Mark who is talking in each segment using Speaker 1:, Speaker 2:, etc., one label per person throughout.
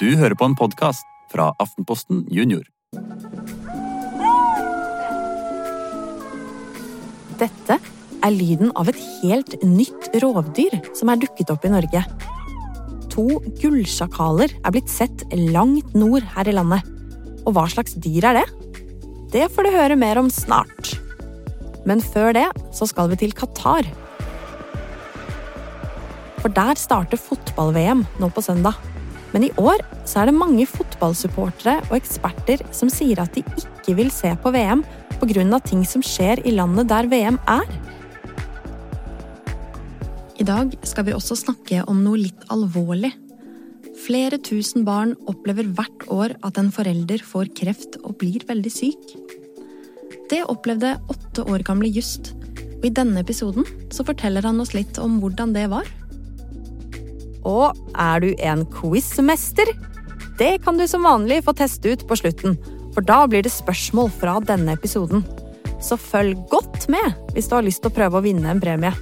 Speaker 1: Du hører på en podkast fra Aftenposten Junior.
Speaker 2: Dette er lyden av et helt nytt rovdyr som er dukket opp i Norge. To gullsjakaler er blitt sett langt nord her i landet. Og hva slags dyr er det? Det får du høre mer om snart. Men før det så skal vi til Qatar. For der starter fotball-VM nå på søndag. Men i år så er det mange fotballsupportere og eksperter som sier at de ikke vil se på VM pga. ting som skjer i landet der VM er. I dag skal vi også snakke om noe litt alvorlig. Flere tusen barn opplever hvert år at en forelder får kreft og blir veldig syk. Det opplevde åtte år gamle Just, og i denne episoden så forteller han oss litt om hvordan det var. Og er du en quizmester? Det kan du som vanlig få teste ut på slutten, for da blir det spørsmål fra denne episoden. Så følg godt med hvis du har lyst til å prøve å vinne en premie.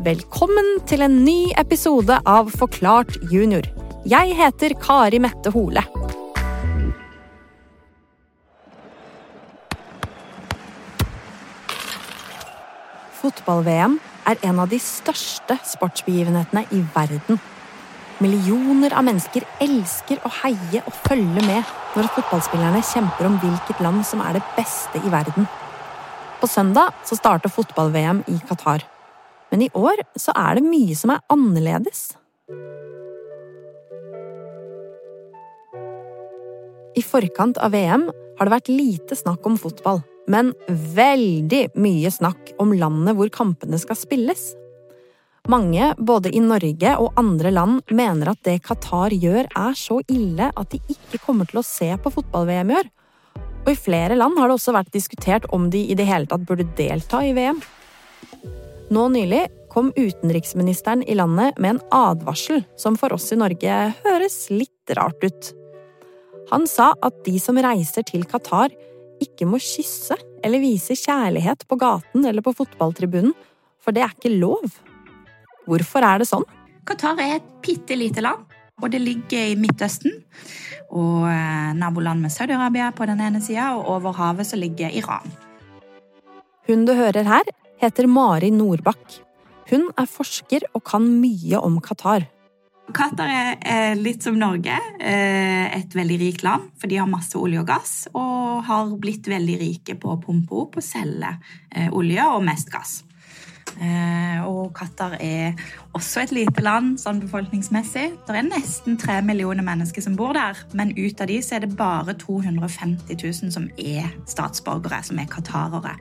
Speaker 2: Velkommen til en ny episode av Forklart junior. Jeg heter Kari Mette Hole. Fotball-VM er en av de største sportsbegivenhetene i verden. Millioner av mennesker elsker å heie og følge med når fotballspillerne kjemper om hvilket land som er det beste i verden. På søndag så starter fotball-VM i Qatar. Men i år så er det mye som er annerledes. I forkant av VM har det vært lite snakk om fotball men veldig mye snakk om landet hvor kampene skal spilles. Mange, både i Norge og andre land, mener at det Qatar gjør er så ille at de ikke kommer til å se på fotball-VM i år. Og i flere land har det også vært diskutert om de i det hele tatt burde delta i VM. Nå nylig kom utenriksministeren i landet med en advarsel som for oss i Norge høres litt rart ut. Han sa at de som reiser til Qatar, ikke må kysse eller vise kjærlighet på gaten eller på fotballtribunen, for det er ikke lov. Hvorfor er det sånn?
Speaker 3: Qatar er et bitte lite land, og det ligger i Midtøsten. Og eh, naboland med Saudi-Arabia på den ene sida, og over havet så ligger Iran.
Speaker 2: Hun du hører her, heter Mari Nordbakk. Hun er forsker og kan mye om Qatar.
Speaker 3: Qatar er litt som Norge, eh, et veldig rikt land, for de har masse olje og gass, og har blitt veldig rike på å pumpe opp og selge eh, olje og mest gass. Eh, og Qatar er også et lite land sånn befolkningsmessig. Det er nesten tre millioner mennesker som bor der, men ut av de så er det bare 250 000 som er statsborgere, som er qatarere.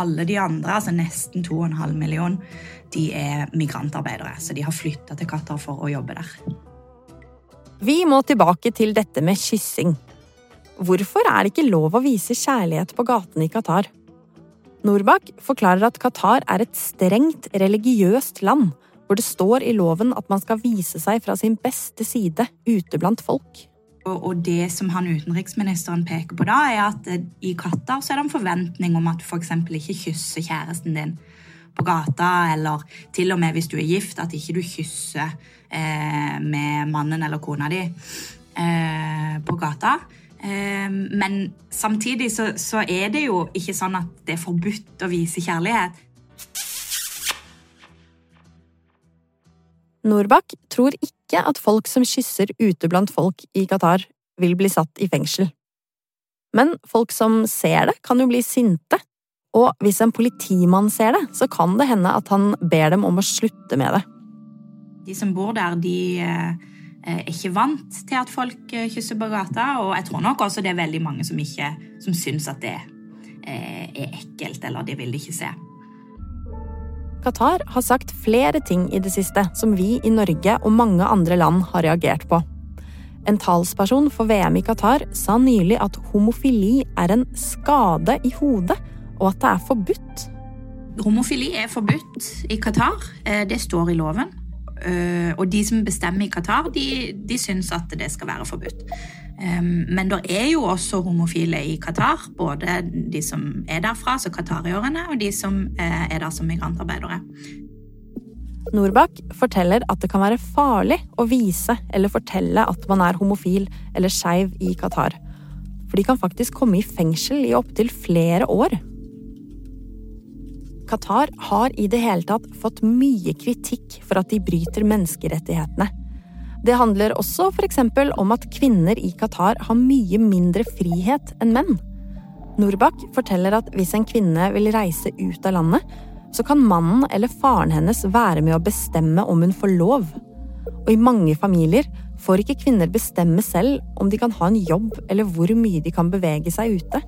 Speaker 3: Alle de andre, altså nesten 2,5 millioner, de er migrantarbeidere, så de har flytta til Qatar for å jobbe der.
Speaker 2: Vi må tilbake til dette med kyssing. Hvorfor er det ikke lov å vise kjærlighet på gatene i Qatar? Norbakk forklarer at Qatar er et strengt religiøst land, hvor det står i loven at man skal vise seg fra sin beste side ute blant folk.
Speaker 3: Og det som han utenriksministeren peker på da, er at i Qatar så er det en forventning om at du f.eks. ikke kysser kjæresten din på gata, eller til og med hvis du er gift, at ikke du kysser eh, med mannen eller kona di eh, på gata. Eh, men samtidig så, så, er det jo ikke sånn at det er forbudt å vise kjærlighet.
Speaker 2: Norbakk tror ikke at folk som kysser ute blant folk i Qatar, vil bli satt i fengsel. Men folk som ser det, kan jo bli sinte og hvis en politimann ser det, så kan det hende at han ber dem om å slutte med det.
Speaker 3: De som bor der, de eh, er ikke vant til at folk eh, kysser på gata, og jeg tror nok også det er veldig mange som ikke som syns at det eh, er ekkelt, eller de vil ikke se.
Speaker 2: Qatar har sagt flere ting i det siste som vi i Norge og mange andre land har reagert på. En talsperson for VM i Qatar sa nylig at homofili er en skade i hodet og at det er forbudt.
Speaker 3: Homofili er forbudt i Qatar. Eh, det står i loven. Eh, og de som bestemmer i Qatar, de, de syns at det skal være forbudt. Men det er jo også homofile i Qatar. Både de som er derfra, altså qatarierne, og de som eh, er der som migrantarbeidere.
Speaker 2: Norbakk forteller at det kan være farlig å vise eller fortelle at man er homofil eller skeiv i Qatar. For de kan faktisk komme i fengsel i opptil flere år. Qatar har i det hele tatt fått mye kritikk for at de bryter menneskerettighetene. Det handler også f.eks. om at kvinner i Qatar har mye mindre frihet enn menn. Norbakk forteller at hvis en kvinne vil reise ut av landet, så kan mannen eller faren hennes være med å bestemme om hun får lov. Og i mange familier får ikke kvinner bestemme selv om de kan ha en jobb eller hvor mye de kan bevege seg ute.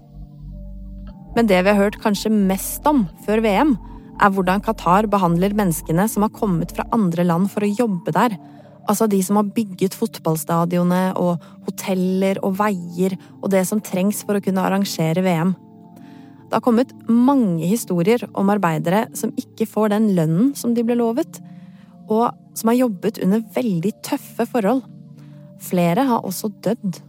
Speaker 2: Men det vi har hørt kanskje mest om før VM, er hvordan Qatar behandler menneskene som har kommet fra andre land for å jobbe der. Altså de som har bygget fotballstadionet og hoteller og veier og det som trengs for å kunne arrangere VM. Det har kommet mange historier om arbeidere som ikke får den lønnen som de ble lovet, og som har jobbet under veldig tøffe forhold. Flere har også dødd.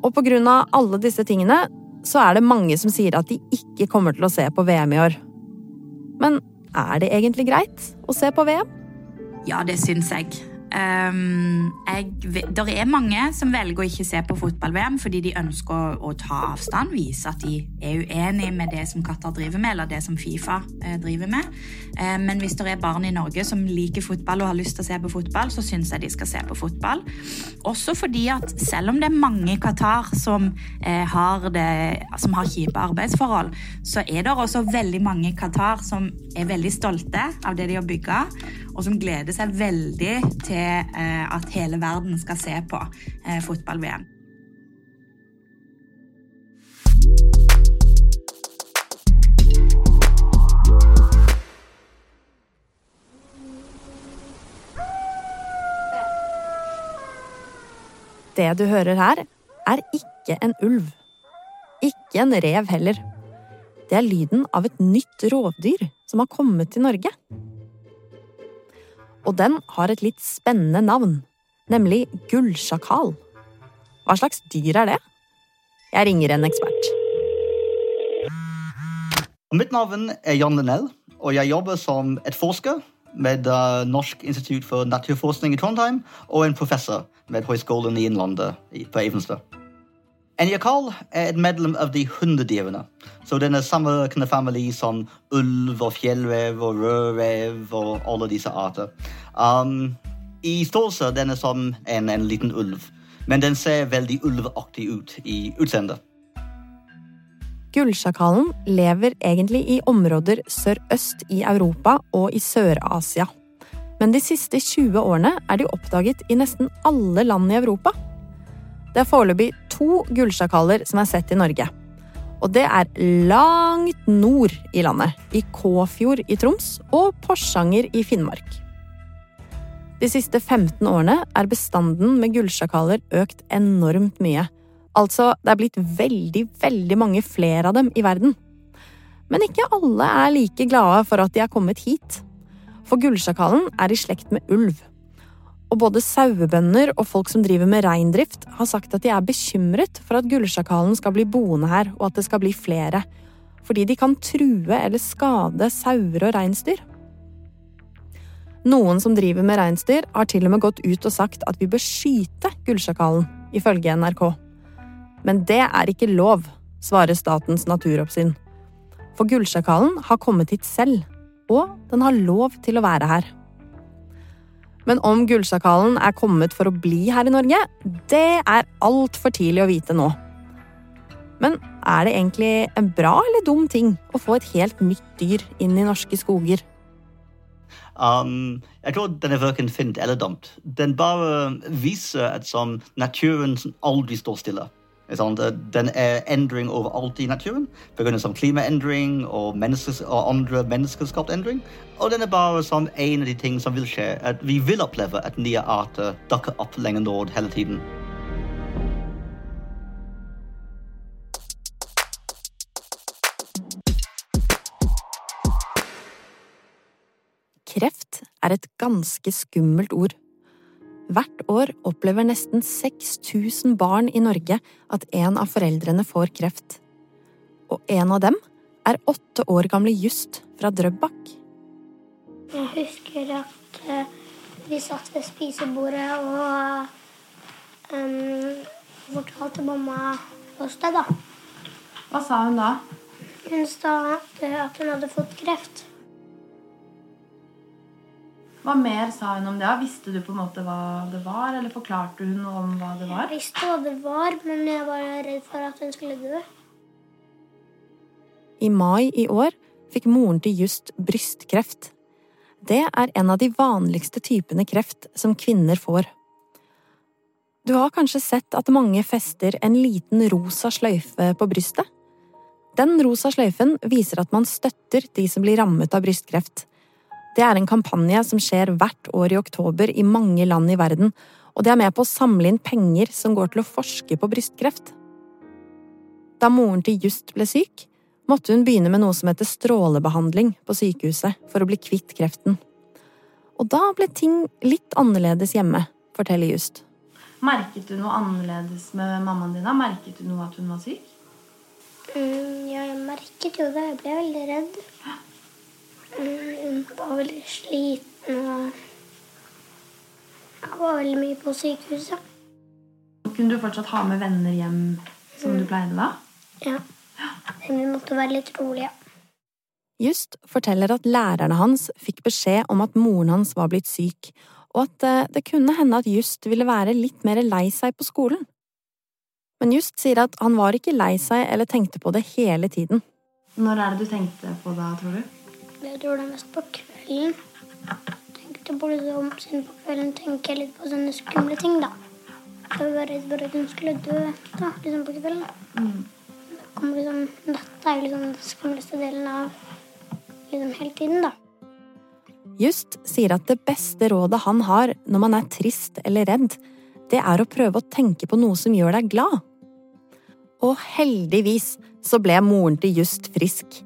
Speaker 2: Og på grunn av alle disse tingene så er det mange som sier at de ikke kommer til å se på VM i år. Men er det egentlig greit å se på VM?
Speaker 3: Ja, det syns jeg. Um, jeg, der er mange som velger å ikke se på fotball-VM fordi de ønsker å, å, ta avstand, vise at de er uenig med det som Qatar driver med, eller det som Fifa eh, driver med. Eh, men hvis det er barn i Norge som liker fotball og har lyst til å se på fotball, så syns jeg de skal se på fotball. Også fordi at selv om det er mange i Qatar som, eh, har, det, som har kjipe arbeidsforhold, så er det også veldig mange i Qatar som er veldig stolte av det de har bygga og som gleder seg veldig til eh, at hele verden skal se på eh, fotball-VM.
Speaker 2: Det du hører her, er ikke en ulv. Ikke en rev heller. Det er lyden av et nytt rovdyr som har kommet til Norge og den har et litt spennende navn, nemlig gullsjakal. Hva slags dyr er det? Jeg ringer en ekspert.
Speaker 4: Mitt navn er Jan Linnell, og jeg jobber som et forsker med uh, Norsk institutt for naturforskning i Trondheim og en professor ved Høgskolen i Innlandet på Evenstad. En jakal er et medlem av de hundedyrene. Så den er samme familie som ulv og fjellrev og rødrev og alle disse arter. Um, I størrelse den som en, en, liten ulv, men den ser veldig ulveaktig ut i utseendet.
Speaker 2: Gullsjakalen lever egentlig i områder sørøst i Europa og i Sør-Asia. Men de siste 20 årene er de oppdaget i nesten alle land i Europa. Det er foreløpig to gullsjakaler som er sett i Norge. Og det er langt nord i landet, i Kåfjord i Troms og Porsanger i Finnmark. De siste 15 årene er bestanden med gullsjakaler økt enormt mye. Altså, det er blitt veldig, veldig mange flere av dem i verden. Men ikke alle er like glade for at de er kommet hit. For gullsjakalen er i slekt med ulv. Og både sauebønder og folk som driver med reindrift, har sagt at de er bekymret for at gullsjakalen skal bli boende her, og at det skal bli flere. Fordi de kan true eller skade sauer og reinsdyr. Noen som driver med reinsdyr, har til og med gått ut og sagt at vi bør skyte gullsjakalen, ifølge NRK. Men det er ikke lov, svarer Statens naturoppsyn. For gullsjakalen har kommet hit selv, og den har lov til å være her. Men om gullsjakalen er kommet for å bli her i Norge, det er altfor tidlig å vite nå. Men er det egentlig en bra eller dum ting å få et helt nytt dyr inn i norske skoger?
Speaker 4: Um, jeg tror den er verken fint eller dumt. Den bare viser at sånn, naturen aldri står stille. Den er endring overalt i naturen pga. klimaendring og, og andre menneskeskapt endring. Og den er bare som en av de tingene som vil skje. At vi vil oppleve at nye arter dukker opp lenger nord hele tiden.
Speaker 2: Kreft er et ganske skummelt ord. Hvert år opplever nesten 6000 barn i Norge at en av foreldrene får kreft. Og en av dem er åtte år gamle Just fra Drøbak.
Speaker 5: Jeg husker at eh, vi satt ved spisebordet og um, fortalte mamma oss det, da.
Speaker 6: Hva sa hun da?
Speaker 5: Hun sa at hun hadde fått kreft.
Speaker 6: Hva mer sa hun om det? Visste du på en måte hva det var, eller forklarte hun noe om hva det var?
Speaker 5: Jeg visste hva det var, men jeg var redd for at hun skulle dø.
Speaker 2: I mai i år fikk moren til Just brystkreft. Det er en av de vanligste typene kreft som kvinner får. Du har kanskje sett at mange fester en liten rosa sløyfe på brystet? Den rosa sløyfen viser at man støtter de som blir rammet av brystkreft. Det er en kampanje som skjer hvert år i oktober i mange land i verden, og det er med på å samle inn penger som går til å forske på brystkreft. Da moren til Just ble syk, måtte hun begynne med noe som heter strålebehandling på sykehuset for å bli kvitt kreften. Og da ble ting litt annerledes hjemme, forteller Just.
Speaker 6: Merket du noe annerledes med mammaen din? da? Merket du noe at hun var syk?
Speaker 5: Mm, ja, jeg merket jo det. Jeg ble veldig redd. Mm, Hun var veldig sliten og Jeg var veldig mye på sykehuset.
Speaker 6: Kunne du fortsatt ha med venner hjem som du pleide da?
Speaker 5: Ja. Men vi måtte være litt rolige.
Speaker 2: Just forteller at lærerne hans fikk beskjed om at moren hans var blitt syk, og at eh, det kunne hende at Just ville være litt mer lei seg på skolen. Men Just sier at han var ikke lei seg eller tenkte på det hele tiden.
Speaker 6: Når er det du tenkte på da, tror du?
Speaker 5: Jeg tror det er mest på kvelden. Tenkte på liksom, siden på kvelden tenker jeg litt på sånne skumle ting, da. Jeg var redd for at hun skulle dø da, liksom på kvelden. Det kom liksom, dette er jo liksom den skumleste delen av liksom hele tiden, da.
Speaker 2: Just sier at det beste rådet han har når man er trist eller redd, det er å prøve å tenke på noe som gjør deg glad. Og heldigvis så ble moren til Just frisk.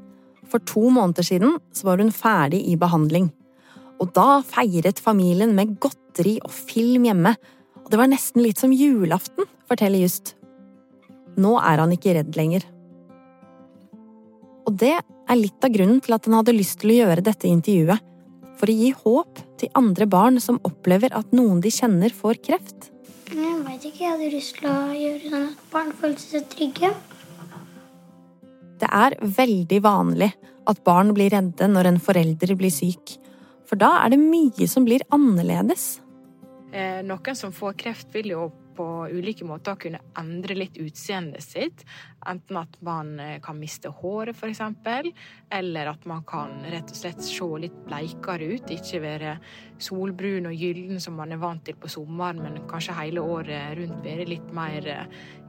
Speaker 2: For to måneder siden så var hun ferdig i behandling. Og da feiret familien med godteri og film hjemme. Og det var nesten litt som julaften, forteller Just. Nå er han ikke redd lenger. Og det er litt av grunnen til at han hadde lyst til å gjøre dette intervjuet. For å gi håp til andre barn som opplever at noen de kjenner, får kreft.
Speaker 5: Jeg veit ikke. Jeg hadde lyst til å gjøre sånn at barn følte seg trygge.
Speaker 2: Det er veldig vanlig at barn blir redde når en forelder blir syk. For da er det mye som blir annerledes.
Speaker 7: Eh, noen som får kreft, vil jo på ulike måter kunne endre litt utseendet sitt. Enten at man eh, kan miste håret, f.eks., eller at man kan rett og slett se litt bleikere ut. Ikke være solbrun og gyllen som man er vant til på sommeren, men kanskje hele året rundt være litt mer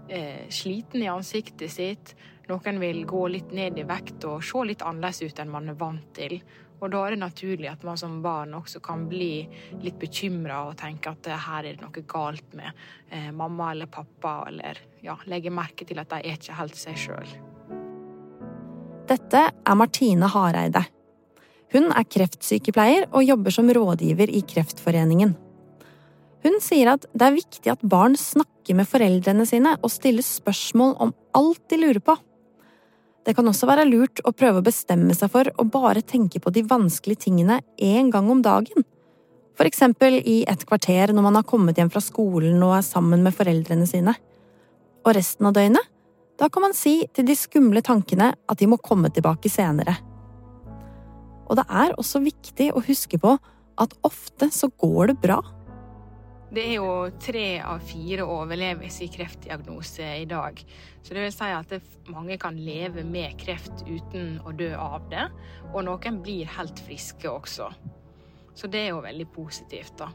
Speaker 7: eh, sliten i ansiktet sitt. Noen vil gå litt ned i vekt og se litt annerledes ut enn man er vant til. Og da er det naturlig at man som barn også kan bli litt bekymra og tenke at eh, her er det noe galt med eh, mamma eller pappa, eller ja, legge merke til at de er ikke helt seg sjøl.
Speaker 2: Dette er Martine Hareide. Hun er kreftsykepleier og jobber som rådgiver i Kreftforeningen. Hun sier at det er viktig at barn snakker med foreldrene sine og stiller spørsmål om alt de lurer på. Det kan også være lurt å prøve å bestemme seg for å bare tenke på de vanskelige tingene én gang om dagen. For eksempel i et kvarter når man har kommet hjem fra skolen og er sammen med foreldrene sine. Og resten av døgnet, da kan man si til de skumle tankene at de må komme tilbake senere. Og det er også viktig å huske på at ofte så går det bra.
Speaker 7: Det er jo tre av fire overleves i kreftdiagnose i dag. Så det vil si at det, mange kan leve med kreft uten å dø av det. Og noen blir helt friske også. Så det er jo veldig positivt, da.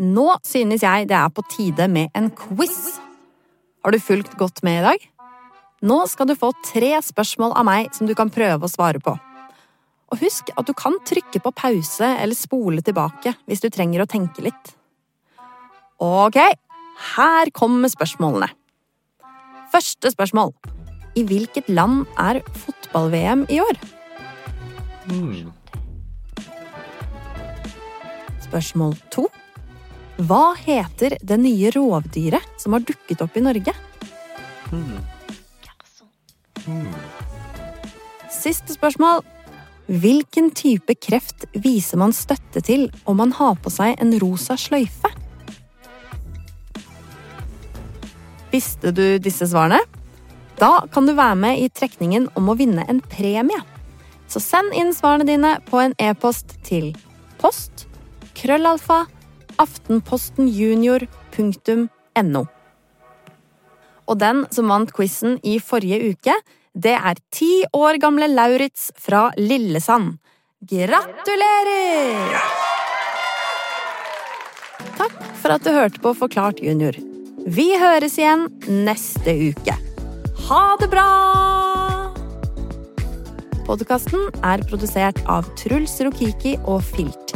Speaker 2: Nå synes jeg det er på tide med en quiz. Har du fulgt godt med i dag? Nå skal du få tre spørsmål av meg som du kan prøve å svare på. Og husk at du kan trykke på pause eller spole tilbake hvis du trenger å tenke litt. Ok, her kommer spørsmålene. Første spørsmål. I hvilket land er fotball-VM i år?
Speaker 1: Hmm.
Speaker 2: Spørsmål to. Hva heter det nye rovdyret som har dukket opp i Norge? Siste spørsmål. Hvilken type kreft viser man støtte til om man har på seg en rosa sløyfe? Visste du disse svarene? Da kan du være med i trekningen om å vinne en premie. Så send inn svarene dine på en e-post til post krøllalfa aftenpostenjunior.no. Og den som vant quizen i forrige uke, det er ti år gamle Lauritz fra Lillesand. Gratulerer! Takk for at du hørte på Forklart junior. Vi høres igjen neste uke. Ha det bra! Podkasten er produsert av Truls Rokiki og Filt.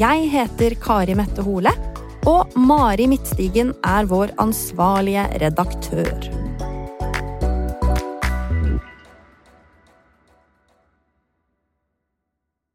Speaker 2: Jeg heter Kari Mette Hole, og Mari Midtstigen er vår ansvarlige redaktør.